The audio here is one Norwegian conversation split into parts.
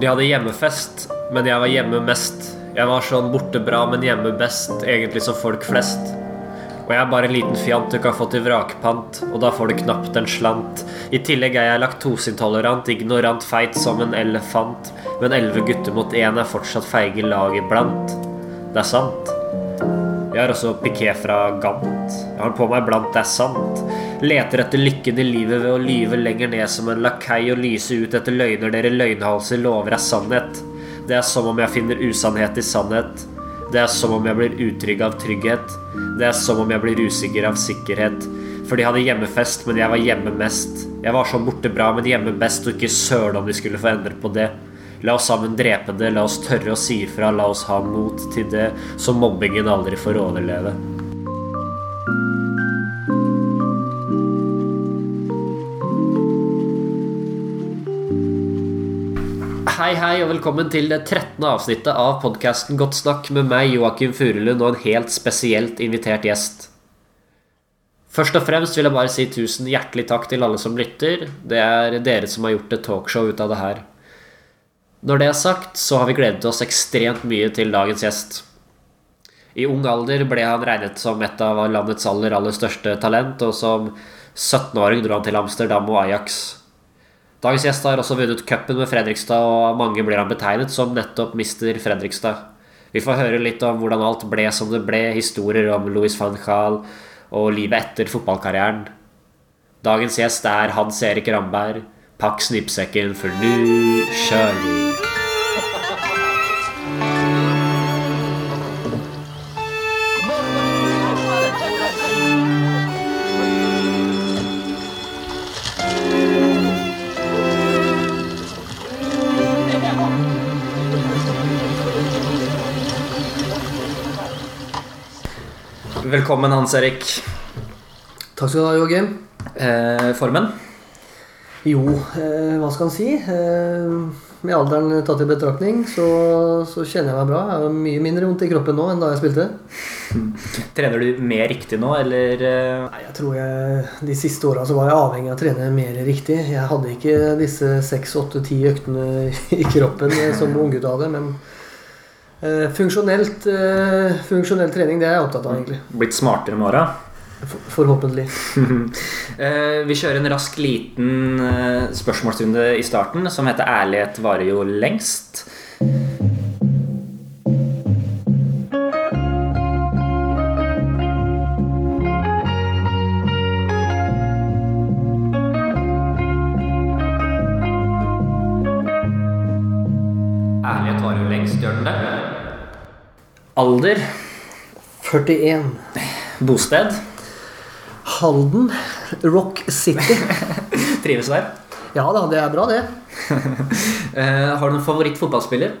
De hadde hjemmefest, men jeg var hjemme mest. Jeg var sånn borte bra, men hjemme best, egentlig som folk flest. Og jeg er bare en liten fjant du kan få til vrakpant, og da får du knapt en slant. I tillegg er jeg laktoseintolerant, ignorant feit som en elefant. Men elleve gutter mot én er fortsatt feige lag iblant. Det er sant. Jeg har også piké fra Gant. Jeg har på meg blant, det er sant. Leter etter lykken i livet ved å lyve lenger ned som en lakei og lyse ut etter løgner dere løgnhalser lover er sannhet. Det er som om jeg finner usannhet i sannhet. Det er som om jeg blir utrygg av trygghet. Det er som om jeg blir usikker av sikkerhet. For de hadde hjemmefest, men jeg var hjemme mest. Jeg var sånn borte bra, men hjemme best, og ikke søren om de skulle få endre på det. La oss sammen drepe det, la oss tørre å si ifra, la oss ha mot til det, så mobbingen aldri får overleve. Hei, hei, og velkommen til det 13. avsnittet av podkasten Godt snakk med meg, Joakim Furulund, og en helt spesielt invitert gjest. Først og fremst vil jeg bare si tusen hjertelig takk til alle som lytter. Det er dere som har gjort et talkshow ut av det her. Når det er sagt, så har vi gledet oss ekstremt mye til dagens gjest. I ung alder ble han regnet som et av landets aller, aller største talent, og som 17-åring dro han til Amsterdam og Ajax. Dagens gjest har også vunnet cupen med Fredrikstad, og mange blir han betegnet som nettopp Mr. Fredrikstad. Vi får høre litt om hvordan alt ble som det ble, historier om Louis van Gaal og livet etter fotballkarrieren. Dagens gjest er Hans Erik Ramberg. Pakk snippsekken, for nå kjører vi. Velkommen, Hans Erik. Takk skal du ha, Joakim. Eh, formen? Jo, eh, hva skal en si? Eh, med alderen tatt i betraktning, så, så kjenner jeg meg bra. Jeg har mye mindre vondt i kroppen nå enn da jeg spilte. Trener du mer riktig nå, eller? eh? Nei, jeg tror jeg, De siste åra var jeg avhengig av å trene mer riktig. Jeg hadde ikke disse seks, åtte, ti øktene i kroppen som unggutt hadde. Men funksjonelt, eh, funksjonell trening det er jeg opptatt av, egentlig. Blitt smartere med åra? For, forhåpentlig. Eh, vi kjører en rask liten eh, spørsmålsrunde i starten som heter 'Ærlighet varer jo lengst'. Alder, 41. bosted, Halden. Rock City. trives der. Ja da, det er bra, det. Eh, har du noen favorittfotballspiller?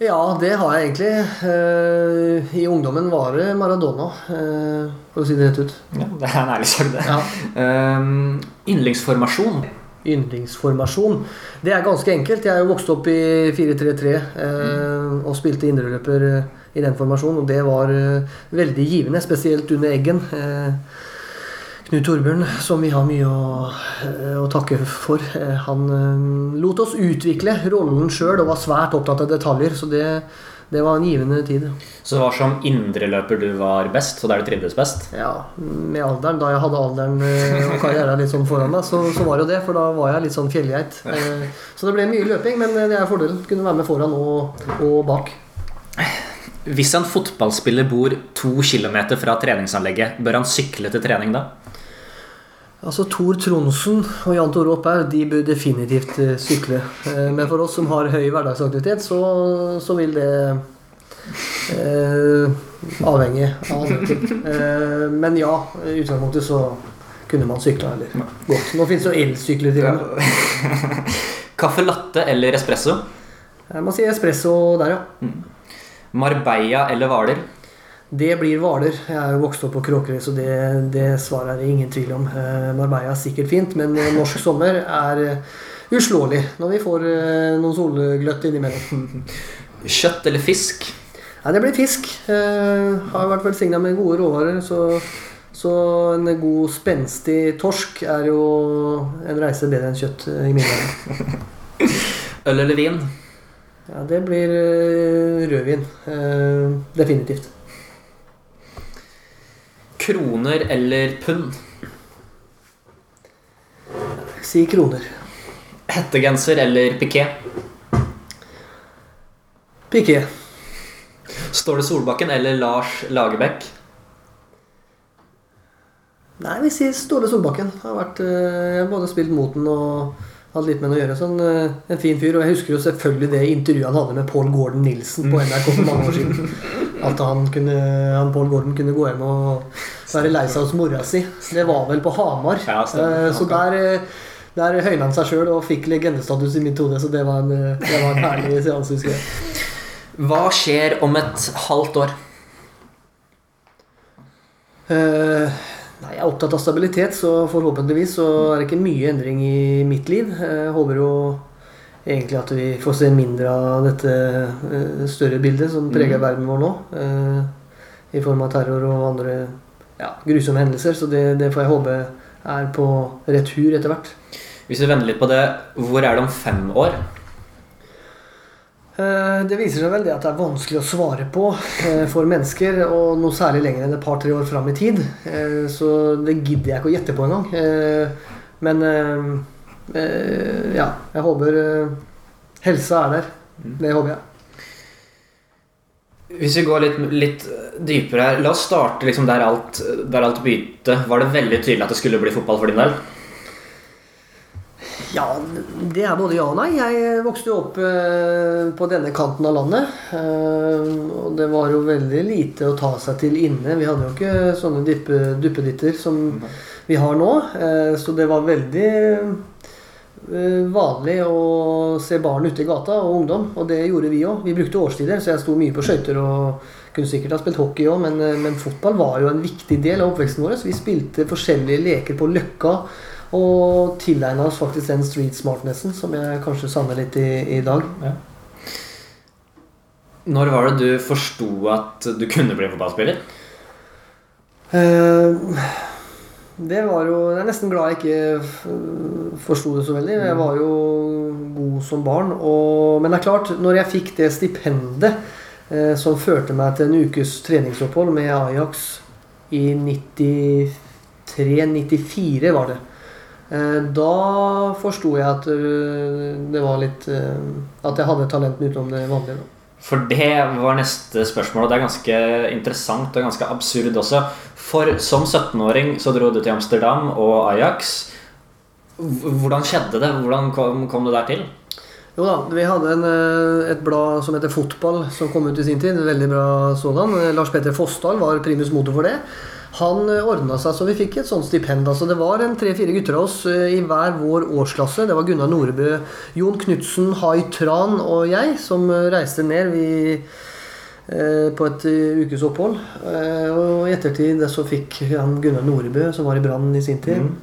Ja, det har jeg egentlig. Eh, I ungdommen var det Maradona, eh, for å si det rett ut. Ja, det er en ærlig sak, det. Ja. Yndlingsformasjon. Yndlingsformasjon. Det er ganske enkelt. Jeg er jo vokst opp i 4-3-3 eh, og spilte indreløper eh, i den formasjonen, og det var eh, veldig givende, spesielt under Eggen. Eh, Knut Torbjørn, som vi har mye å, eh, å takke for, eh, han lot oss utvikle rollen sjøl og var svært opptatt av detaljer, så det, det var en givende tid. Så det var som indreløper du var best, og der du trivdes best? Ja, med alderen, da jeg hadde alderen eh, og karrieren litt sånn foran meg, så, så var det jo det, for da var jeg litt sånn fjellgeit. Eh, Så det ble mye løping, men det er fordelen. Kunne være med foran og, og bak. Hvis en fotballspiller bor to kilometer fra treningsanlegget, bør han sykle til trening da? Altså Tor Tronsen og Jan Tore Opphaug de bør definitivt eh, sykle. Eh, Men for oss som har høy hverdagsaktivitet, så, så vil det eh, avhenge av ting. Eh, men ja, i utgangspunktet så kunne man sykla eller gått. Nå finnes jo elsykler til og med. Kaffe latte eller espresso? Jeg må si espresso der, ja. Marbella eller Hvaler? Det blir Hvaler. Jeg er jo vokst opp på Kråkerøy, så det, det svaret er det ingen tvil om. Eh, Marbella er sikkert fint, men eh, norsk sommer er eh, uslåelig når vi får noen solgløtt innimellom. Kjøtt eller fisk? Nei, det blir fisk. Eh, har vært velsigna med gode råvarer, så, så en god, spenstig torsk er jo en reise bedre enn kjøtt i mine øyne. Øl eller vin? Ja, det blir rødvin. Eh, definitivt. Kroner eller pund? Si kroner. Hettegenser eller piké? Piqué. Ståle Solbakken eller Lars Lagerbäck? Nei, vi sier Ståle Solbakken. Har vært, eh, jeg har både spilt mot den og hatt litt med den å gjøre. Sånn, eh, en fin fyr. Og jeg husker jo selvfølgelig det intervjuet han hadde med Paul Gordon Nilsen på NRK for mange år siden. At han, kunne, han Paul Gordon kunne gå hjem og være lei seg hos mora si. Det var vel på Hamar. Ja. Eh, så der, eh, der høyna han seg sjøl og fikk legendestatus i mitt hode. Så det var en, eh, det var en herlig seanse, husker jeg. Hva skjer om et halvt år? Uh, nei, jeg er opptatt av stabilitet, så forhåpentligvis så er det ikke mye endring i mitt liv. Jeg håper jo egentlig at vi får se mindre av dette større bildet som preger verden vår nå. eh, I form av terror og andre ja, grusomme hendelser. Så det, det får jeg håpe er på retur etter hvert. Hvis vi vender litt på det, hvor er det om fem år? Eh, Det viser seg vel det at det er vanskelig å svare på eh, for mennesker, og noe særlig lenger enn et par-tre år fram i tid. Eh, Så det gidder jeg ikke å gjette på engang. Men ja, jeg håper helsa er der. Det håper jeg. Hvis vi går litt, litt dypere her, la oss starte liksom der alt, der alt begynte. Var det veldig tydelig at det skulle bli fotball for din del? Ja, det er både ja og nei. Jeg vokste jo opp eh, på denne kanten av landet. Eh, og det var jo veldig lite å ta seg til inne. Vi hadde jo ikke sånne duppeditter som vi har nå. Eh, så det var veldig vanlig å se barn ute i gata, og ungdom. Og det gjorde vi òg. Vi brukte årstider, så jeg sto mye på skøyter og kunne sikkert ha spilt hockey òg, men, eh, men fotball var jo en viktig del av oppveksten vår. Så vi spilte forskjellige leker på Løkka. Og tilegna oss faktisk den street smartnessen som jeg kanskje savner litt i, i dag. Når var det du forsto at du kunne bli fotballspiller? Eh, det var jo Jeg er nesten glad jeg ikke uh, forsto det så veldig. Jeg var jo god som barn. Og, men det er klart, når jeg fikk det stipendet eh, som førte meg til en ukes treningsopphold med Ajax i 93-94, var det. Eh, da forsto jeg at uh, det var litt uh, At jeg hadde talent utenom det vanlige. Da. For det var neste spørsmål, og det er ganske interessant og ganske absurd også. For som 17-åring så dro du til Amsterdam og Ajax. Hvordan skjedde det? Hvordan kom, kom det der til? Jo da, vi hadde en, eh, et blad som heter Fotball, som kom ut i sin tid. Veldig bra sådan. Lars Petter Fossdal var primus motor for det. Han ordna seg så vi fikk et sånt stipend. altså Det var en tre-fire gutter av oss eh, i hver vår årsklasse. Det var Gunnar Norebø, Jon Knutsen, Hai Tran og jeg som eh, reiste ned. Vi eh, på et eh, ukes opphold. Eh, Og i ettertid så fikk han Gunnar Norebø, som var i Brann i sin tid mm.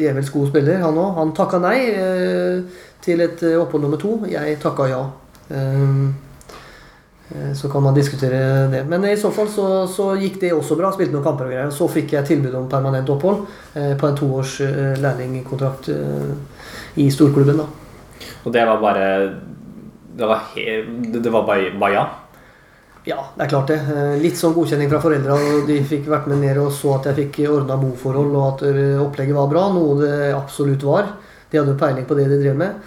Djevelsk god spiller, han òg. Han takka nei eh, til et eh, opphold nummer to. Jeg takka ja. Eh, eh, Så kan man diskutere det. Men i så fall så, så gikk det også bra. Spilte noen kamper og greier. Så fikk jeg tilbud om permanent opphold eh, på en toårs eh, lærlingkontrakt eh, i storklubben. da Og det var bare Det var, he, det var bare, bare ja? Ja, det er klart det. Eh, Litt sånn godkjenning fra foreldra, de fikk vært med ned og så at jeg fikk ordna boforhold, og at eh, opplegget var bra, noe det absolutt var. De hadde jo peiling på det de drev med.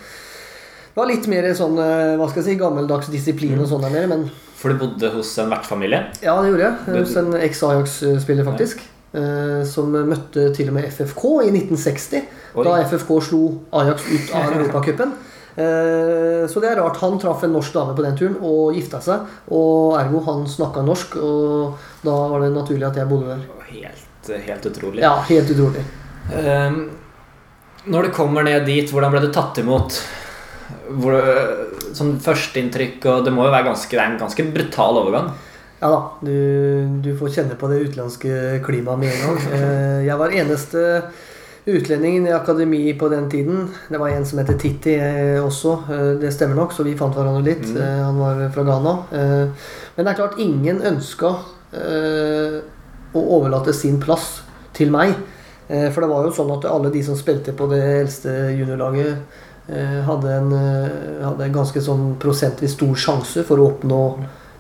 Det var litt mer sånn eh, hva skal jeg si, gammeldags disiplin og sånn der nede, men For du bodde hos en vertsfamilie? ja, det gjorde jeg. Hos en eks-Ajax-spiller, faktisk. Ja. Som møtte til og med FFK i 1960, Oi. da FFK slo Ajax ut av Europacupen. Eh, Så det er rart. Han traff en norsk dame på den turen og gifta seg. Og ergo han snakka norsk, og da var det naturlig at jeg bodde der. Helt, helt utrolig. Ja, helt utrolig. Um, når du kommer ned dit, hvordan ble du tatt imot? Hvor, sånn Førsteinntrykk og Det må jo være ganske, det er en ganske brutal overgang. Ja da, du, du får kjenne på det utenlandske klimaet med en gang. Eh, Jeg var eneste utlendingen i akademi på den tiden. Det var en som heter Titti eh, også, det stemmer nok, så vi fant hverandre litt. Mm. Han var fra Ghana. Men det er klart, ingen ønska å overlate sin plass til meg. For det var jo sånn at alle de som spilte på det eldste juniorlaget, hadde en, eh, hadde en ganske sånn prosentvis stor sjanse for å oppnå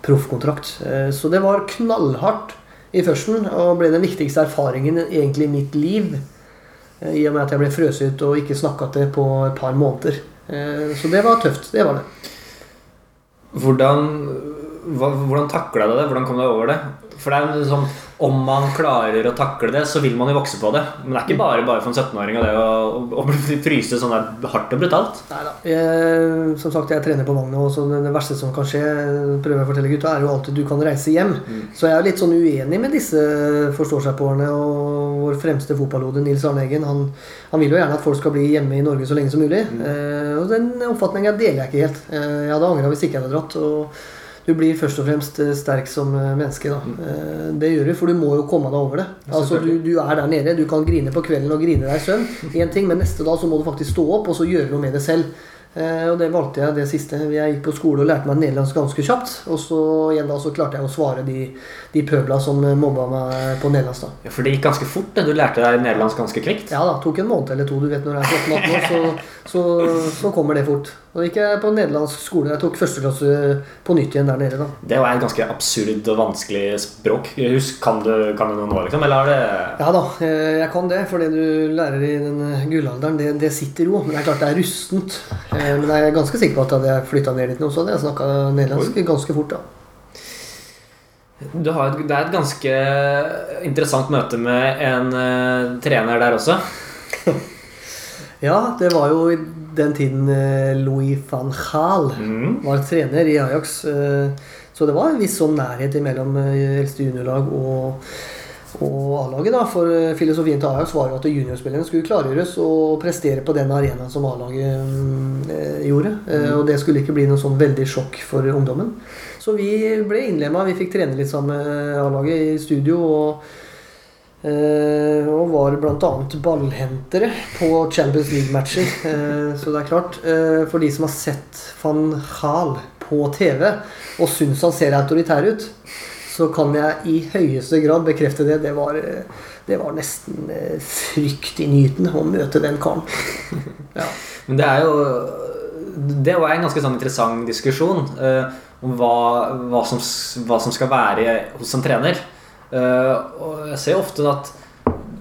proffkontrakt. Eh, så det var knallhardt i førsten, og ble den viktigste erfaringen egentlig i mitt liv. eh, I og med at jeg ble frøst ut og ikke snakka til på et par måneder. Eh, Så det var tøft. Det var det. Hvordan, hvordan takla du det? Hvordan kom du over det? For det er jo sånn, Om man klarer å takle det, så vil man jo vokse på det. Men det er ikke bare bare for en 17-åring og det å, å, å fryse sånn der hardt og brutalt. Neida. Jeg, som sagt, jeg trener på vogna, og så det verste som kan skje, prøver jeg å fortelle gutta, er jo alltid du kan reise hjem. Så jeg er litt sånn uenig med disse forstår-seg-på-erne og vår fremste fotballhode, Nils Arne Eggen. Han, han vil jo gjerne at folk skal bli hjemme i Norge så lenge som mulig. Eh, og den oppfatninga deler jeg ikke helt. Eh, jeg hadde angra hvis ikke jeg hadde dratt. og du blir først og fremst eh, sterk som eh, menneske. da. Eh, Det gjør du, for du må jo komme deg over det. Altså, du, du er der nede. Du kan grine på kvelden og grine deg i søvn, Én ting, men neste dag så må du faktisk stå opp og så gjøre noe med det selv. Eh, og det valgte jeg det siste. Jeg gikk på skole og lærte meg nederlandsk ganske kjapt. Og så igjen da så klarte jeg å svare de, de pøbla som mobba meg på nederlandsk. da. Ja, For det gikk ganske fort. det. Du lærte deg nederlandsk ganske kvikt. Ja da, tok en måned eller to. Du vet når jeg er 17-18 år, så, så, så kommer det fort. Og gikk jeg på nederlandsk skole. Jeg tok første klasse på nytt igjen der nede. da. Det var et ganske absurd og vanskelig språk. Husk, Kan du, kan du noe nå, liksom? Eller er det Ja da, eh, jeg kan det. For det du lærer i den gullalderen, det, det sitter jo. Men det er klart det er rustent. Eh, Men jeg er ganske sikker på at hadde jeg flytta ned litt nå, så hadde jeg snakka nederlandsk ganske fort. da. du har et, Det er et ganske interessant møte med en uh, trener der også. Ja, det var jo i den tiden uh, Louis van Gaal Mm. var trener i Ajax. Uh, Så det var en viss sånn nærhet mellom eldste juniorlag og, og A-laget. da, For eh, filosofien til Ajax var jo at juniorspillerne skulle klargjøres og prestere på den arenaen som A-laget mm, eh, gjorde. Eh, Og det skulle ikke bli noe sånn veldig sjokk for ungdommen. Så vi ble innlemma. Vi fikk trene litt sammen med A-laget i studio. og Eh, og var bl.a. ballhentere på Champions League-matcher. Så det er klart, for de som har sett van Gaal på TV og syns han ser autoritær ut, så kan jeg i høyeste grad bekrefte det. Det var, eh, det var nesten eh, fryktinngytende å møte den karen. Ja. Men det er jo Det var en ganske sånn interessant diskusjon eh, om hva, hva, som, hva som skal være hos en trener. Eh, og jeg ser ofte at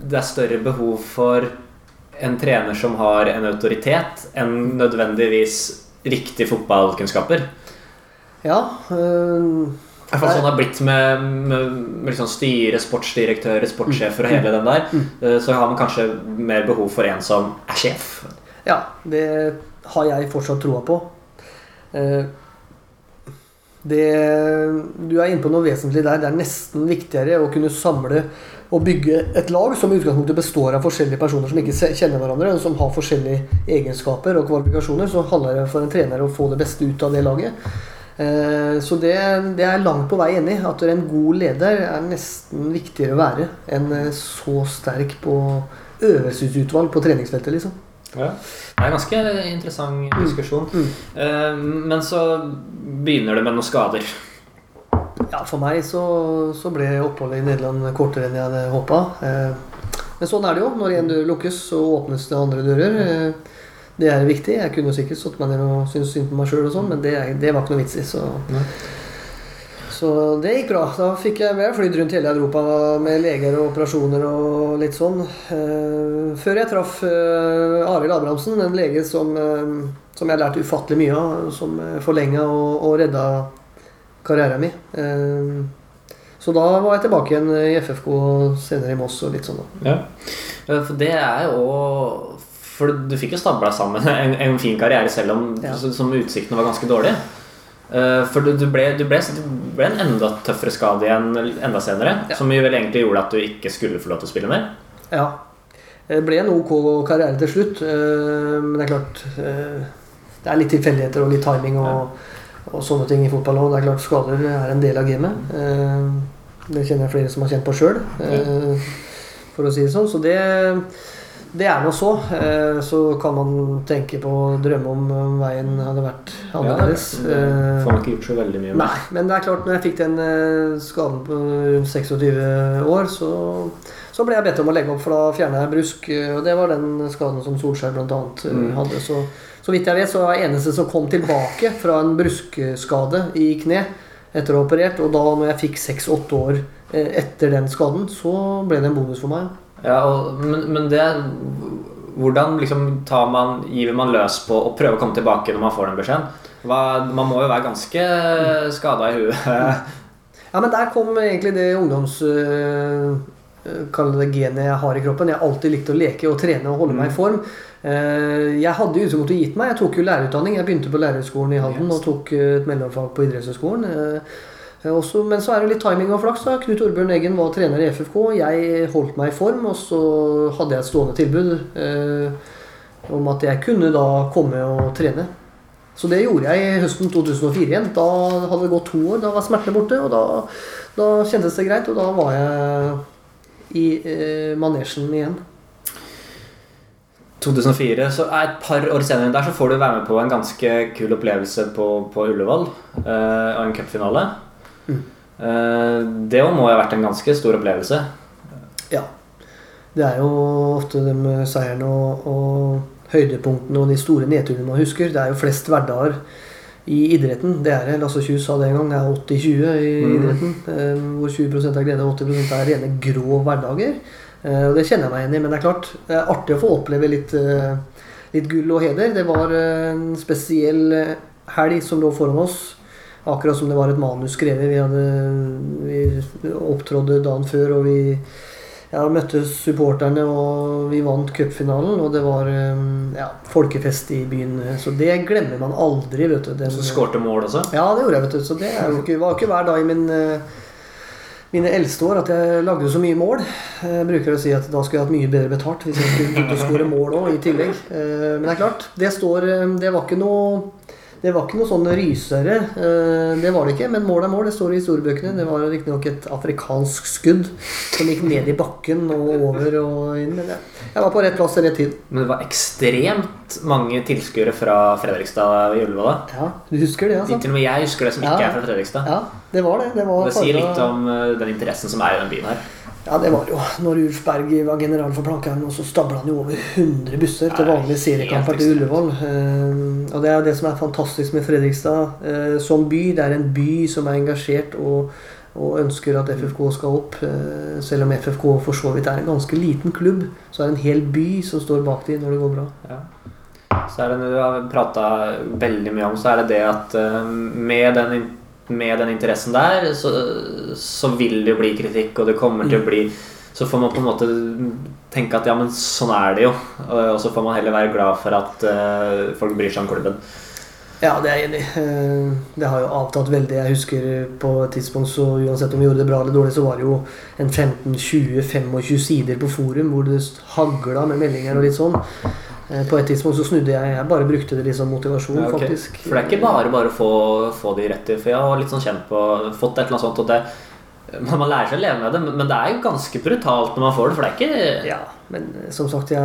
det er større behov for en trener som har en autoritet, enn nødvendigvis riktige fotballkunnskaper. ja eh, Hvert fall sånn det har blitt med, med, med liksom styre, sportsdirektører, sportssjefer og hele den der. Eh, Så har man kanskje mer behov for en som er sjef. Ja, det har jeg fortsatt troa på. Eh, Det, du er inne på noe vesentlig der. Det er nesten viktigere å kunne samle og bygge et lag som i utgangspunktet består av forskjellige personer som ikke kjenner hverandre, som har forskjellige egenskaper og kvalifikasjoner. Så handler det for en trener å få det beste ut av det laget. Eh, Så det, det er jeg langt på vei enig i. At en god leder er nesten viktigere å være enn eh, så sterk på øvelsesutvalg på treningsfeltet, liksom. Det er en ganske interessant diskusjon. Mm. Mm. Men så begynner det med noen skader. Ja, for meg så, så ble oppholdet i Nederland kortere enn jeg hadde håpa. Men sånn er det jo. Når en dør lukkes, så åpnes det andre dører. Det er viktig. Jeg kunne sikkert stått meg ned og syntes synd på meg sjøl, sånn, men det, det var ikke noe vits i. Så. Så det gikk bra. Da fikk jeg ble flydd rundt hele Europa med leger og operasjoner og litt sånn. Eh, før jeg traff eh, Arild Abrahamsen, en lege som, eh, som jeg lærte ufattelig mye av, som forlenga og, og redda karrieren min. Så da var jeg tilbake igjen i FFK senere i Moss og litt sånn. da. Ja. For det er jo For du fikk jo stabla sammen en, en fin karriere selv om Ja. som- utsiktene var ganske dårlige. Uh, For du, du, ble, du, ble, du ble en enda tøffere skade igjen enda senere, Ja. som jo vel egentlig gjorde at du ikke skulle få lov til å spille mer. Ja. Det ble en ok karriere til slutt, uh, men det er klart uh, Det er litt tilfeldigheter og litt timing og, og sånne ting i fotball òg. Det er klart skader er en del av gamet. Det kjenner jeg flere som har kjent på sjøl, for å si det sånn. Så det, det er nå så. Eh, Så kan man tenke på å drømme om veien hadde vært annerledes. Ja, får man ikke gjort så veldig mye med. Nei, men det er klart når jeg fikk den eh, skaden på rundt 26 år, så, så ble jeg bedt om å legge opp, for da fjerna jeg brusk. eh, Og det var den skaden som Solskjær bl.a. Mm. hadde. Så, så vidt jeg vet, så var jeg eneste som kom tilbake fra en bruskskade i kne etter å ha operert. Og da når jeg fikk seks-åtte år etter den skaden, så ble det en bonus for meg. Ja, og, men, men det Hvordan liksom tar man, giver man løs på å prøve å komme tilbake når man får den beskjeden? Hva, man må jo være ganske skada i huet. Ja, men der kom egentlig det ungdoms... øh, øh, Kall det genet jeg har i kroppen. Jeg har alltid likt å leke og trene og holde meg i form. Eh, Jeg hadde i utgangspunktet gitt meg. Jeg tok jo lærerutdanning. Jeg begynte på lærerhøgskolen i Halden og tok eh, et mellomfag på idrettshøgskolen. Eh, også- Men så er det litt timing og flaks. da. Knut Orbjørn Eggen var trener i FFK. Jeg holdt meg i form, og så hadde jeg et stående tilbud eh, om at jeg kunne da komme og trene. Så det gjorde jeg i høsten 2004 igjen. Da hadde det gått to år. Da var smertene borte, og da, da kjentes det greit. Og da var jeg i eh, manesjen igjen. 2004, så et par år senere der så får du være med på en ganske kul opplevelse på, på Ullevål. eh, og en cupfinale. Mm. Det må ha vært en ganske stor opplevelse. Ja. Det er jo ofte de seierne og, og høydepunktene og de store nedturene man husker. Det er jo flest hverdager i idretten. Det er det. Lasse Kjus sa det en gang. Det er 80-20 i Mm. idretten. eh, Hvor 20 er glede og 80% er rene grå hverdager. Eh, Og det kjenner jeg meg igjen i. Men det er klart, det er artig å få oppleve litt, litt gull og heder. Det var en spesiell helg som lå foran oss. Akkurat som det var et manus skrevet. Vi, hadde, vi opptrådde dagen før, og vi ja, møtte supporterne, og vi vant cupfinalen. Og det var um, ja, folkefest i byen. Så det glemmer man aldri. vet du. Den, Så skårte mål også. ja, det gjorde jeg, vet du. Så det er jo ikke, var ikke hver dag i min, eh, mine eldste år at jeg lagde så mye mål. Jeg bruker å si at da skulle jeg hatt mye bedre betalt hvis jeg skulle begynt å skåre mål òg, i tillegg. Eh, Men det er klart, det står eh, Det var ikke noe det var ikke noe sånn rysere. eh, Det var det ikke, men mål er mål. Det står i historiebøkene. Det var riktignok et afrikansk skudd som gikk ned i bakken og over og inn. Men jeg, var på rett plass til rett tid. Men det var ekstremt mange tilskuere fra Fredrikstad i Ullevål. Ja, Du husker det, altså? Til og med jeg husker det som ikke Ja. er fra Fredrikstad. Ja, det var det. Det, var Det sier litt om eh, den interessen som er i den byen her. Ja, det var jo når Ulf Berg var general for Plankeren, og så stabla han jo over 100 busser til vanlige seriekamper til Ullevål. Eh, og det er det som er fantastisk med Fredrikstad eh, som by. Det er en by som er engasjert og, og ønsker at FFK skal opp. Eh, selv om FFK for så vidt er en ganske liten klubb, så er det en hel by som står bak dem når det går bra. Så er det du har prata veldig mye om, så er det det at med den, med den interessen der, så, så vil det jo bli kritikk, og det kommer til å bli Så får man på en måte tenke at ja, men sånn er det jo. Og og så får man heller være glad for at uh, folk bryr seg om klubben. Ja, det er jeg enig i. Eh, Det har jo avtatt veldig. Jeg husker på et tidspunkt så uansett om vi gjorde det bra eller dårlig, så var det jo en 15-20-25 sider på forum hvor det hagla med meldinger og litt sånn. Eh, På et tidspunkt så snudde jeg. Jeg bare brukte det litt som motivasjon, Ja, okay. faktisk. For det er ikke bare bare å få, få de rett i. For jeg har litt sånn kjent på fått et eller annet sånt, og det man man lærer seg å leve med det, men- det er jo ganske brutalt når man får det. For det er ikke Ja, men eh, som sagt, ja,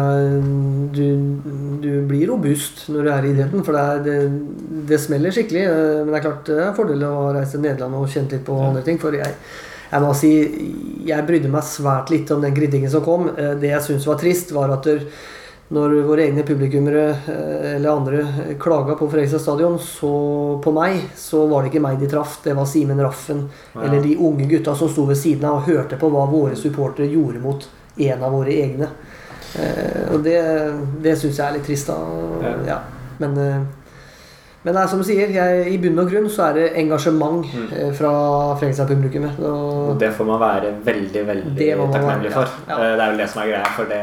du, du blir robust når du er i idretten. For det, er, det, det smeller skikkelig. eh, Men det er klart det er en fordel å reise til Nederland og kjent litt på andre ting. For jeg, jeg må si jeg brydde meg svært lite om den kritikken som kom. Det jeg syntes var trist, var at der, når våre egne publikummere eh, eller andre klaga på Fredrikstad stadion, så på meg, så var det ikke meg de traff. Det var Simen Raffen Ja. eller de unge gutta som sto ved siden av og hørte på hva våre supportere gjorde mot en av våre egne. Eh, og det, det syns jeg er litt trist, da. Ja. Men, eh, men det er som du sier, jeg, i bunn og grunn så er det engasjement Mm. eh, fra Fredrikstad-publikummet. Og Og det får man være veldig veldig takknemlig for. ja. Eh, Det er vel det som er greia. For det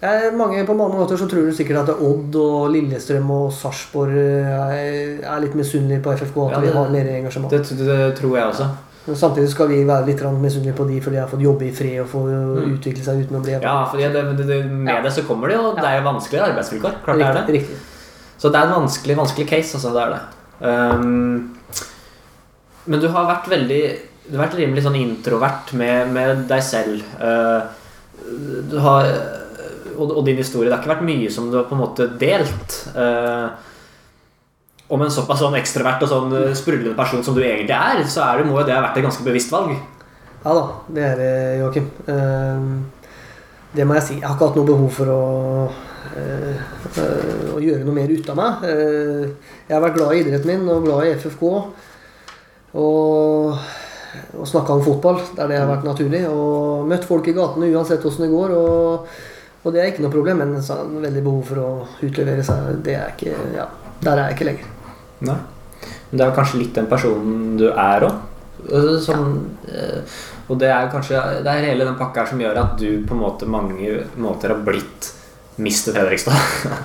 mange, på mange måter så tror du sikkert at Odd og Lillestrøm og Sarpsborg eh, er, litt misunnelige på FFK. At Ja, vi det- har mer engasjement. det, det tror jeg også. Men samtidig skal vi være litt misunnelige på de fordi de har fått jobbe i fred og få Mm. utvikle seg uten å bli Ja, for det, det, det, med det så kommer det jo Det er jo vanskelige arbeidsvilkår. Klart det er det. Riktig. riktig. Så det er en vanskelig, vanskelig case, altså. Det er det. Um, men du har vært veldig Du har vært rimelig sånn introvert med, med deg selv. Uh, du har og, og din historie. Det har ikke vært mye som du har på en måte delt. Uh, om en såpass sånn ekstrovert og sånn eh, sprudlende person som du egentlig er, så er det, må jo det ha vært et ganske bevisst valg. Ja da, det er det, Joakim. Ehm, det må jeg si. Jeg har ikke hatt noe behov for å, eh, eh, å gjøre noe mer ut av meg. Eh, jeg har vært glad i idretten min og glad i FFK. Og, og snakka om fotball der det har vært naturlig. Og møtt folk i gatene uansett åssen det går. Og, og, det er ikke noe problem, men så har jeg veldig behov for å utlevere seg. Det er ikke, ja, der er jeg ikke lenger. Nei. Men det er kanskje litt den personen du er òg. Sånn. Og det er kanskje Det er hele den pakka her som gjør at du på en måte mange måter har blitt Mr. Fredrikstad.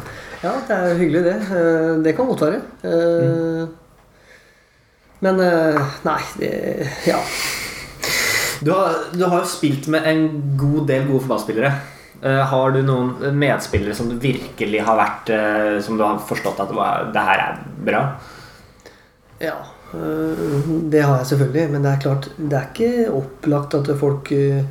ja, det er hyggelig, det. Eh, det kan godt være. Men Nei, det Ja. Du har, du har jo spilt med en god del gode fotballspillere. Har du noen medspillere som du virkelig har vært Som du har forstått at det her er bra? Ja. Eh, det har jeg selvfølgelig, men det er klart Det er ikke opplagt at folk eh,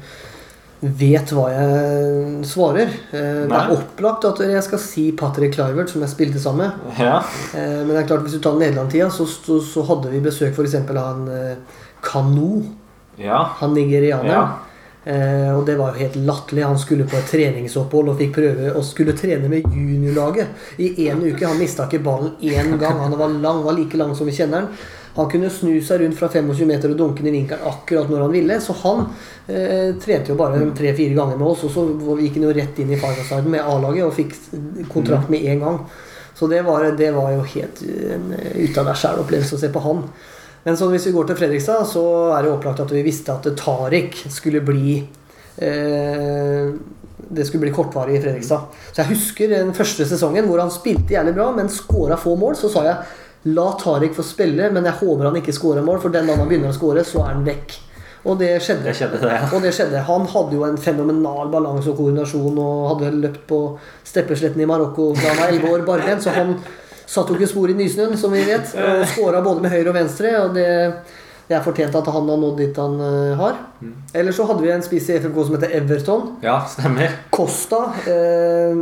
vet hva jeg svarer. Eh. Det er opplagt at jeg skal si Patrick Clivert, som jeg spilte sammen med. Ja. Men det er klart hvis du tar Nederland-tida, så, så, så, hadde vi besøk f.eks. av han Kano. Ja. Han nigerianeren. Ja. Eh, og det var jo helt latterlig. Han skulle på et treningsopphold og fikk prøve og skulle trene med juniorlaget i én uke. Han mista ikke ballen én gang. Han var lang, var like lang som vi kjenner han. Han kunne snu seg rundt fra 25 meter og dunke den i vinkelen akkurat når han ville. Så han eh, trente jo bare tre-fire ganger med oss, og så gikk han jo rett inn i Fireside med A-laget og fikk kontrakt med en gang. Så det var, det var jo helt en ut av deg sjæl-opplevelse å se på han. Men så hvis vi går til Fredrikstad, så er det opplagt at vi visste at Tariq skulle bli eh, Det skulle bli kortvarig i Fredrikstad. Så jeg husker den første sesongen hvor han spilte jævlig bra, men skåra få mål. Så sa jeg la Tariq få spille, men jeg håper han ikke skårer mål, for den dagen han begynner å skåre, så er han vekk. Og det skjedde. Det skjedde det, ja. og det skjedde. Han hadde jo en fenomenal balanse og koordinasjon og hadde løpt på steppesletten i Marokko da han var 11 år barbent, så han Satt jo ikke spor i nysnøen, som vi vet. Og skåra både med høyre og venstre. Og det, det er fortjent at han har nådd dit han uh, har. Mm. Eller så hadde vi en spiss i FFK som heter Everton. Ja, stemmer Costa. Eh,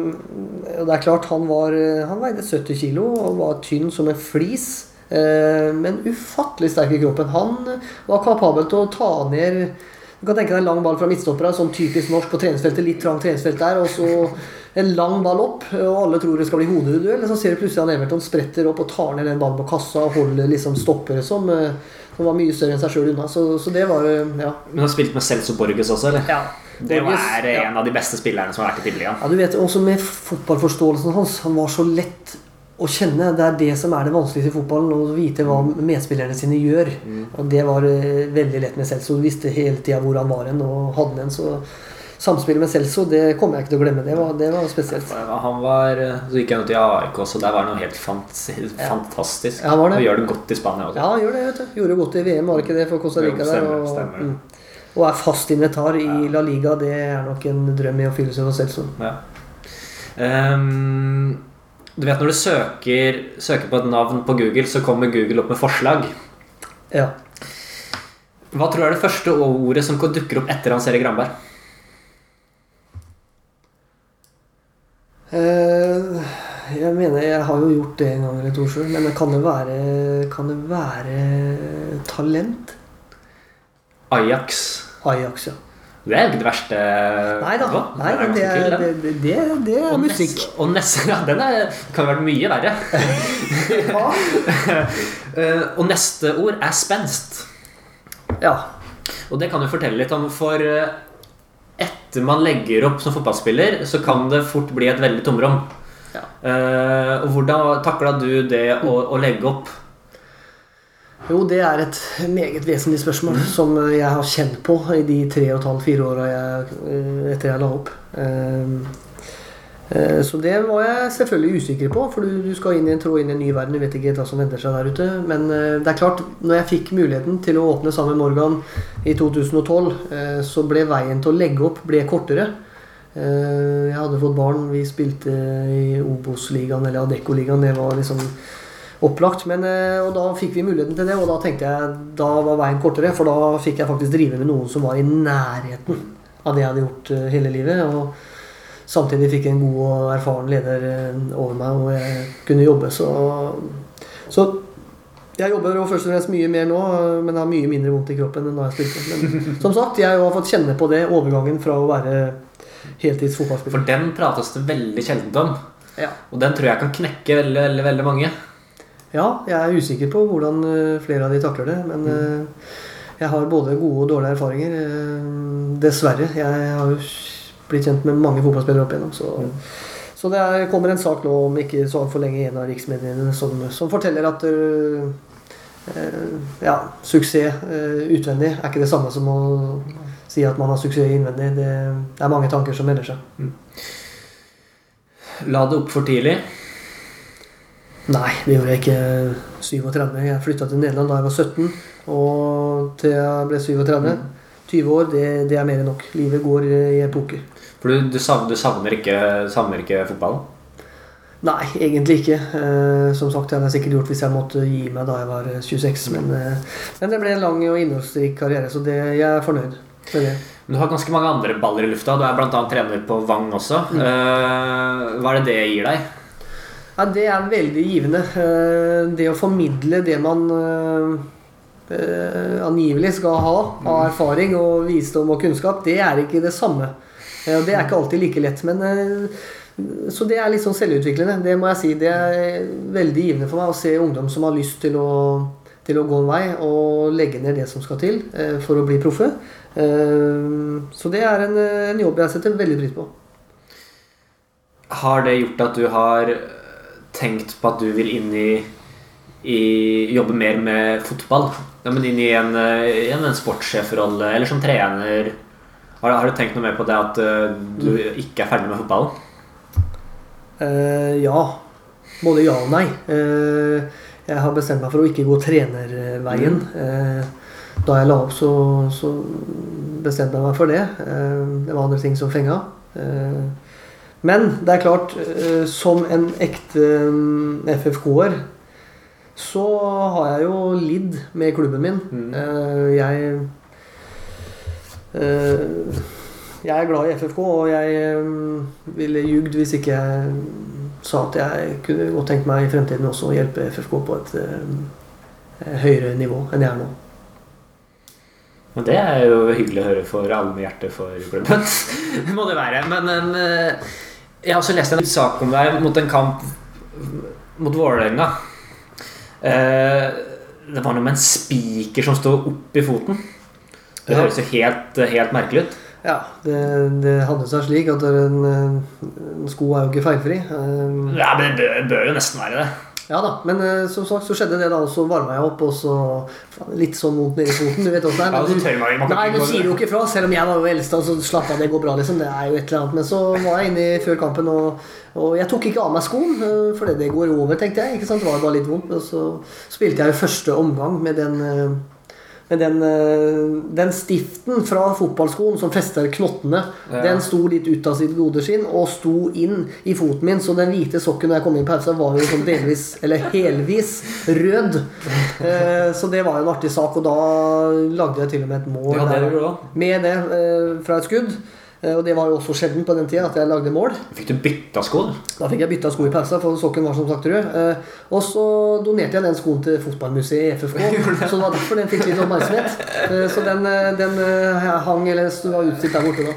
det er klart, han, var, eh, han veide 70 kg og var tynn som en flis. Eh, men ufattelig sterk i kroppen. Han var kapabel til å ta ned Du kan tenke deg en lang ball fra midtstoppere, sånn typisk norsk på treningsfeltet. Litt trangt treningsfelt der. Og så en lang ball opp, og alle tror det skal bli hodeduell. Så ser du plutselig at Everton spretter opp og tar ned den ballen på kassa og holder liksom stoppere som, eh, som var mye større enn seg sjøl unna. Så, så, det var eh, ja. Men han har spilt med Celso Borges også, eller? Ja. Det Borges, er en ja. av de beste spillerne som har vært i Tippeligaen. Ja, du vet, også med fotballforståelsen hans. Han var så lett å kjenne. Det er det som er det vanskeligste i fotballen. Å vite hva medspillerne sine gjør. Mm. Og det var veldig lett med Celso. Du visste hele tida hvor han var hen, og hadde den. Så samspillet med Celso, det kommer jeg ikke til å glemme. Det var, det var spesielt. Han var, Så gikk han ut i AIK så Der var han noe helt fantastisk. Ja, han gjør det godt i Spania også. Ja, han gjør det. vet du. Gjorde det godt i VM, var det ikke det for Costa Rica? der og, stemmer. Mm. og er fast invitar i La Liga. Det er nok en drøm i å fylle seg for Celso. Ja. Um, du vet når du søker, søker på et navn på Google, så kommer Google opp med forslag. Ja. Hva tror du er det første ordet som dukker opp etter Hans Erik Granberg? Jeg mener jeg har jo gjort det en gang eller to sjøl, men kan det være, kan det være talent? Ajax. Ajax, ja. Det er ikke det verste. Nei da. Nei, det, det, er, det, det, det er og musikk. Og neste, ja, den er, kan vært mye verre. uh, og neste ord er spenst. Ja. Og det kan du fortelle litt om, for uh, man legger opp som fotballspiller, så kan det fort bli et veldig tomrom. Ja. Uh, og hvordan takla du det å, å, legge opp? Jo, det er et meget vesentlig spørsmål mm. som jeg har kjent på i de tre og et halvt, fire åra etter jeg la opp. Uh, Eh, så det var jeg selvfølgelig usikker på, for du skal inn i en, trå inn i en ny verden. Du vet ikke hva som venter seg der ute. Men eh, det er klart, når jeg fikk muligheten til å åpne sammen med Morgan i 2012, eh, så ble veien til å legge opp ble kortere. Jeg hadde fått barn. Vi spilte i Obos-ligaen eller Adecco-ligaen. Det var liksom opplagt. Men, og da fikk vi muligheten til det, og da tenkte jeg da var veien kortere. For da fikk jeg faktisk drive med noen som var i nærheten av det jeg hadde gjort hele livet. og samtidig fikk jeg en god og erfaren leder eh, over meg, og jeg kunne jobbe. Så, så jeg jobber jo først og fremst mye mer nå, men har mye mindre vondt i kroppen enn da jeg spilte. Men som sagt, jeg har fått kjenne på det overgangen fra å være heltids fotballspiller. For den prates det veldig sjelden om. Ja. Og den tror jeg kan knekke veldig, veldig, veldig mange. ja, jeg er usikker på hvordan eh, flere av de takler det, men mm. jeg har både gode og dårlige erfaringer. eh, Dessverre. Jeg har jo blitt kjent med mange fotballspillere opp igjennom, så Så det er, kommer en sak nå om ikke så altfor lenge i en av riksmediene som, som forteller at uh, uh, ja, suksess uh, utvendig er ikke det samme som å si at man har suksess innvendig. Det, det er mange tanker som melder seg. La det opp for tidlig. Nei, det gjorde jeg ikke 37. Jeg flytta til Nederland da jeg var 17. Og til jeg ble 37. 20 år, det, det er mer enn nok. Livet går i epoker. For du, du, savner, du savner, ikke, savner ikke fotballen? Nei, egentlig ikke. Eh, som sagt, det hadde jeg sikkert gjort hvis jeg måtte gi meg da jeg var eh, 26. Men, eh, men det ble en lang og innholdsrik karriere, så det, jeg er fornøyd med det. Du har ganske mange andre baller i lufta. Du er bl.a. trener på Vang også. Eh, hva er det det gir deg? Ja, det er veldig givende. Eh, Det å formidle det man eh, eh, angivelig skal ha av erfaring og visdom og kunnskap, det er ikke det samme. Og Det er ikke alltid like lett. Men, eh, så det er litt sånn selvutviklende. Det må jeg si. Det er veldig givende for meg å se ungdom som har lyst til å, til å gå en vei og legge ned det som skal til eh, for å bli proffe. Eh, Så det er en, en jobb jeg setter veldig pris på. Har det gjort at du har tenkt på at du vil inn i, i jobbe mer med fotball? Ja, men inn i en, en sportssjefrolle, eller som trener? Har, har du tenkt noe mer på det at uh, du ikke er ferdig med fotballen? Uh, ja. Både ja og nei. Uh, jeg har bestemt meg for å ikke gå trenerveien. Eh, da jeg la opp, så, så bestemte jeg meg for det. Det var andre ting som fenga. Men det er klart, som en ekte mm, FFK-er så har jeg jo lidd med klubben min. Mm. Jeg jeg er glad i FFK, og jeg mm, ville ljugd hvis ikke jeg sa at jeg kunne godt tenkt meg i fremtiden også å hjelpe FFK på et eh, høyere nivå enn jeg er nå. Men det er jo hyggelig å høre for alle med hjerte for klubben. det må det være. Men en, eh, jeg har også lest en sak om deg mot en kamp mot Vålerenga. Eh, Det var noe med en spiker som sto oppi foten. Det høres jo helt, helt merkelig ut. Ja, det, det hadde seg slik at en, en sko er jo ikke feilfri. Eh, Ja, men det bør, bør jo nesten være det. Ja da, men eh, som sagt så skjedde det da, og så varma jeg opp, og så faen, litt sånn vondt nedi foten. Du vet åssen det er. Ja, men tør man- man Nei, du sier jo ikke fra, selv om jeg var jo eldst. så slapp av, det går bra, liksom. Det er jo et eller annet. Men så var jeg inne i- før kampen, og, og jeg tok ikke av meg skoen, for fordi det går over, tenkte jeg. ikke sant, Det var bare litt vondt. Og så spilte jeg jo første omgang med den med den, eh, den stiften fra fotballskoen som fester knottene, Ja. den sto litt ut av sitt gode skinn og sto inn i foten min. Så den hvite sokken når jeg kom inn i pausen, var jo sånn delvis, eller helvis, rød. Eh, Så det var jo en artig sak, og da lagde jeg til og med et mål Ja, det også. med det eh, fra et skudd. Eh, Og det var jo også sjelden på den tida at jeg lagde mål. Fikk du bytta sko? Da fikk jeg bytta sko i pausa, for sokken var som sagt rød. Eh, Og så donerte jeg den skoen til fotballmuseet i FFK. Så det var derfor den fikk litt oppmerksomhet. Eh, Så den, den hang eller var utstilt der borte da.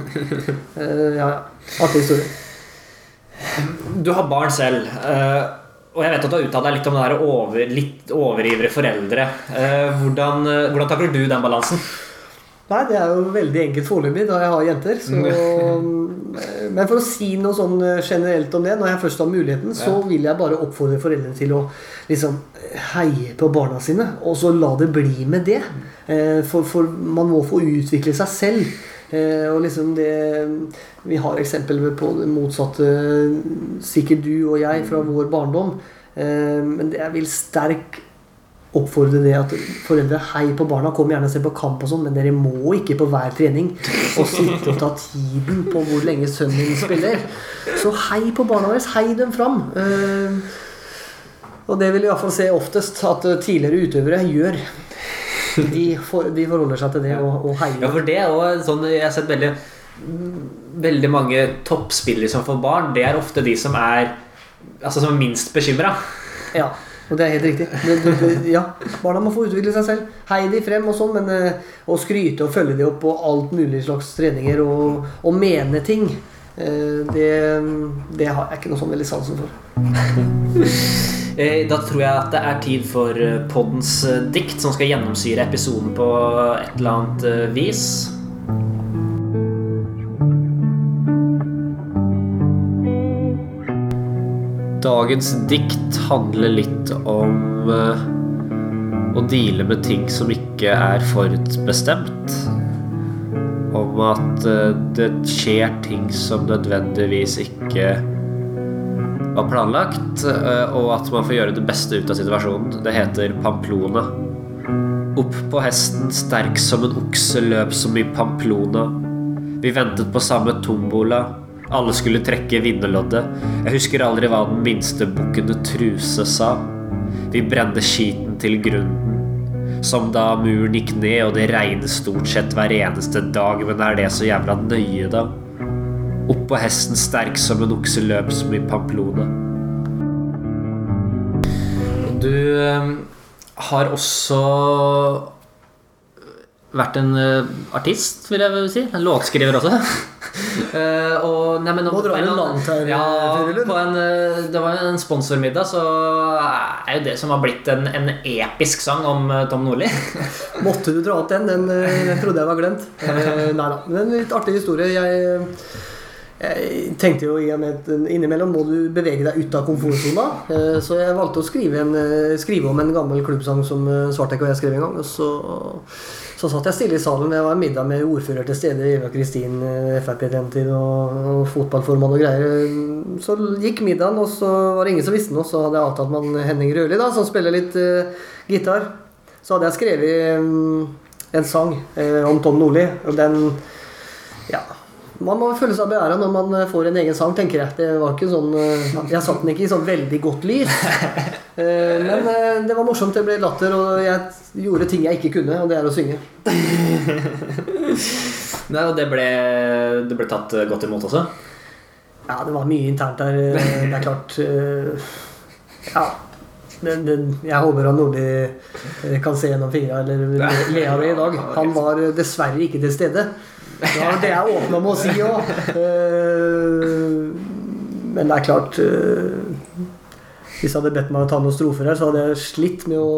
Ja, ja. Artig historie. Du har barn selv. Og jeg vet at du har uttalt deg litt om det der over, litt overivrige foreldre. Hvordan, hvordan takler du den balansen? Nei, det er jo veldig enkelt foreløpig da jeg har jenter. Så, eh, men for å si noe sånn eh, generelt om det, når jeg først har muligheten, så vil jeg bare oppfordre foreldrene til å liksom heie på barna sine, og så la det bli med det. Eh, For, for man må få utvikle seg selv. Og liksom det Vi har eksempler på det motsatte, sikkert du og jeg, fra vår barndom. Men det jeg vil sterk oppfordre det at foreldre hei på barna. Kom gjerne og se på kamp, og sånn, men dere må ikke på hver trening og sitte og ta tiden på hvor lenge sønnen din spiller. Så hei på barna deres. Hei dem fram. Eh, Og det vil jeg i hvert fall se oftest at tidligere utøvere gjør. De, for, de forholder seg til det og, og Ja, for det er sånn Jeg har sett veldig Veldig mange toppspillere som får barn, det er ofte de som er Altså som er minst bekymra. Ja, og det er helt riktig. Det, det, det, ja, Barna må få utvikle seg selv. Hei de frem og sånn, men eh, å skryte og følge de opp på alt mulig slags treninger og, og mene ting Eh, det, det har jeg ikke noe sånn veldig sansen for. Eh, Da tror jeg at det er tid for poddens dikt, som skal gjennomsyre episoden på et eller annet vis. Dagens dikt handler litt om eh, å deale med ting som ikke er forutbestemt. Om at eh, det skjer ting som nødvendigvis ikke var planlagt, eh, og at man får gjøre det beste ut av situasjonen. Det heter Pamplona. Opp på hesten, sterk som en okse, løp som i Pamplona. Vi ventet på samme tombola. Alle skulle trekke vinnerloddet. Jeg husker aldri hva den minste bukkende truse sa. Vi brente skiten til grunnen. Som da muren gikk ned, og det regner stort sett hver eneste dag, men er det så jævla nøye, da? Oppå hesten, sterk som en okse, løp som i Pamplona. Du eh, har også vært en uh, artist, vil jeg si. En låtskriver også. uh, og, nei, men, Nå drar inn langt her, Ja, på en, uh, det var en sponsormiddag, så er jo det som har blitt en, en episk sang om eh, Tom Nordli. Måtte du dra opp den? Den eh, trodde jeg var glemt. Eh, nei da. Men en litt artig historie. Jeg, jeg tenkte jo i og innimellom må du bevege deg ut av komfortsona. Eh, så jeg valgte å skrive, en, eh, skrive om en gammel klubbsang som eh, Svartek og jeg skrev en gang. Og så, så satt jeg stille i salen. Det var en middag med ordfører til stede, Eva Kristin, Frp den tid, og, og fotballformann og greier. Så gikk middagen, og så var det ingen som visste noe. Så hadde jeg avtalt med Henning Røli, da, som spiller litt uh, gitar. Så hadde jeg skrevet um, en sang uh, om Tom Nordli. Og den Ja. Man må føle seg beæra når man eh, får en egen sang, tenker jeg. Det var ikke sånn eh, Jeg satte den ikke i sånn veldig godt lys. Eh, Men det var morsomt. Det ble latter, og jeg gjorde ting jeg ikke kunne, og det er å synge. Nei, og det ble, det ble tatt godt imot også. Ja, det var mye internt der. Det er klart Ja. Den, den, jeg håper han Nordli kan se gjennom fingra eller le av det i dag. Han var dessverre ikke til stede. Det var det jeg åpna med å si òg. Men det er klart eh, Hvis jeg hadde bedt meg å ta noen strofer her, så hadde jeg slitt med å,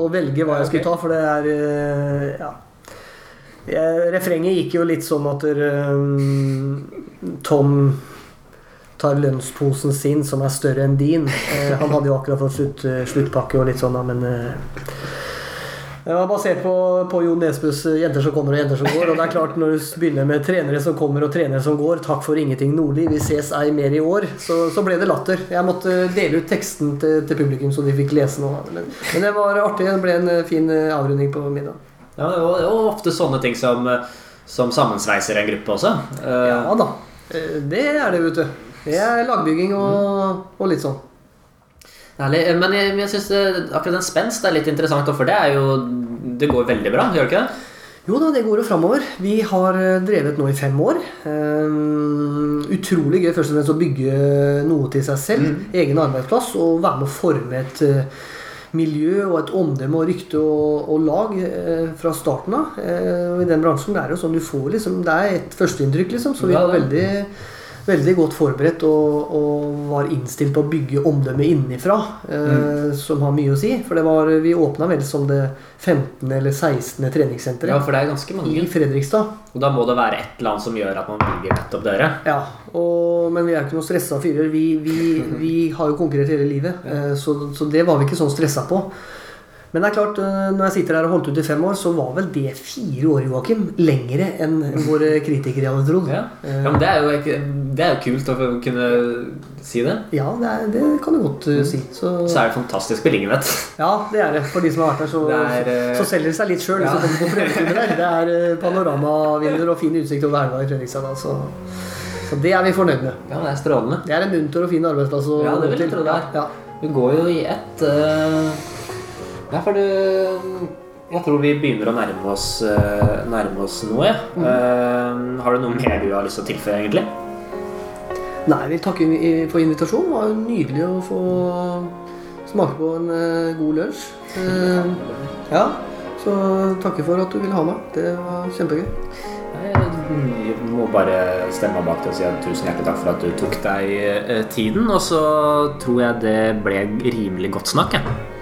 å velge hva jeg skulle ta, for det er eh, Ja. Refrenget gikk jo litt sånn at eh, Tom tar lønnsposen sin, som er større enn din. Eh, han hadde jo akkurat fått slutt, eh, sluttpakke og litt sånn, men eh, Det var basert på, på Jon Nesbøs eh, 'Jenter som kommer og jenter som går'. Og det er klart, når du begynner med 'trenere som kommer og trenere som går', 'takk for ingenting, Nordli, vi ses ei mer i år', så, så ble det latter. Jeg måtte dele ut teksten til, til publikum, så de fikk lese noe. Men, men det var artig. Det ble en eh, fin eh, avrunding på middagen. Ja, det var- det var ofte sånne ting som, eh, som sammensveiser en gruppe også. Eh, Ja da. Eh, Det er det, vet du. Det er lagbygging og, og litt sånn. Herlig. Eh, Men jeg, jeg synes akkurat den spenst er litt interessant, for det er jo Det går veldig bra, gjør det ikke det? Jo da, det går jo framover. Vi har eh, drevet nå i fem år. Um, utrolig gøy først og fremst å bygge noe til seg selv. Egen arbeidsplass. Og være med å forme et uh, miljø og et omdømme og rykte og, og lag uh, fra starten av. Uh, og I den bransjen er det jo sånn du får liksom Det er et førsteinntrykk, liksom. Så vi Ja, var veldig Veldig godt forberedt og, og var innstilt på å bygge omdømme innenfra, eh, som har mye å si. For det var, vi åpna vel som det 15. eller 16. treningssenteret Ja, for det er ganske i. Fredrikstad. Og da må det være et eller annet som gjør at man velger nettopp dere. Ja, og, Men vi er ikke noen stressa fyrer. Vi, vi, vi har jo konkurrert hele livet, eh, så, så det var vi ikke sånn stressa på. Men det er klart, eh, når jeg sitter her og holdt ut i fem år, så var vel det fire år, Joakim, lengre enn våre kritikere hadde trodd. Ja, ja men det er, jo, ikke- det er jo kult å kunne si det. Ja, det, er, det kan du godt eh, si. Så, Så er det fantastisk beliggenhet. ja, det er det. For de som har vært her, så, er, uh... så selger det seg litt sjøl. Ja. Det er panoramavinduer og fin utsikt over elva i Fredrikstad. Da, så, så det er vi fornøyd med. Ja, det er strålende. Det er en munter og fin arbeidsplass Ja, det vil jeg tro det er. Ja. Du går jo i ett uh... Ja, for du Jeg tror vi begynner å nærme oss, eh, nærme oss noe. Ja. Mm. Uh, har du noe mer du har lyst til å tilføye, egentlig? Nei, jeg vil takke for invitasjonen. Det var nydelig å få smake på en eh, god lunsj. Uh, ja, så takker for at du ville ha meg. Det var kjempegøy. Jeg må bare stemme bak det og si at tusen hjertelig takk for at du tok deg tiden. Og så tror jeg det ble rimelig godt snakk. jeg.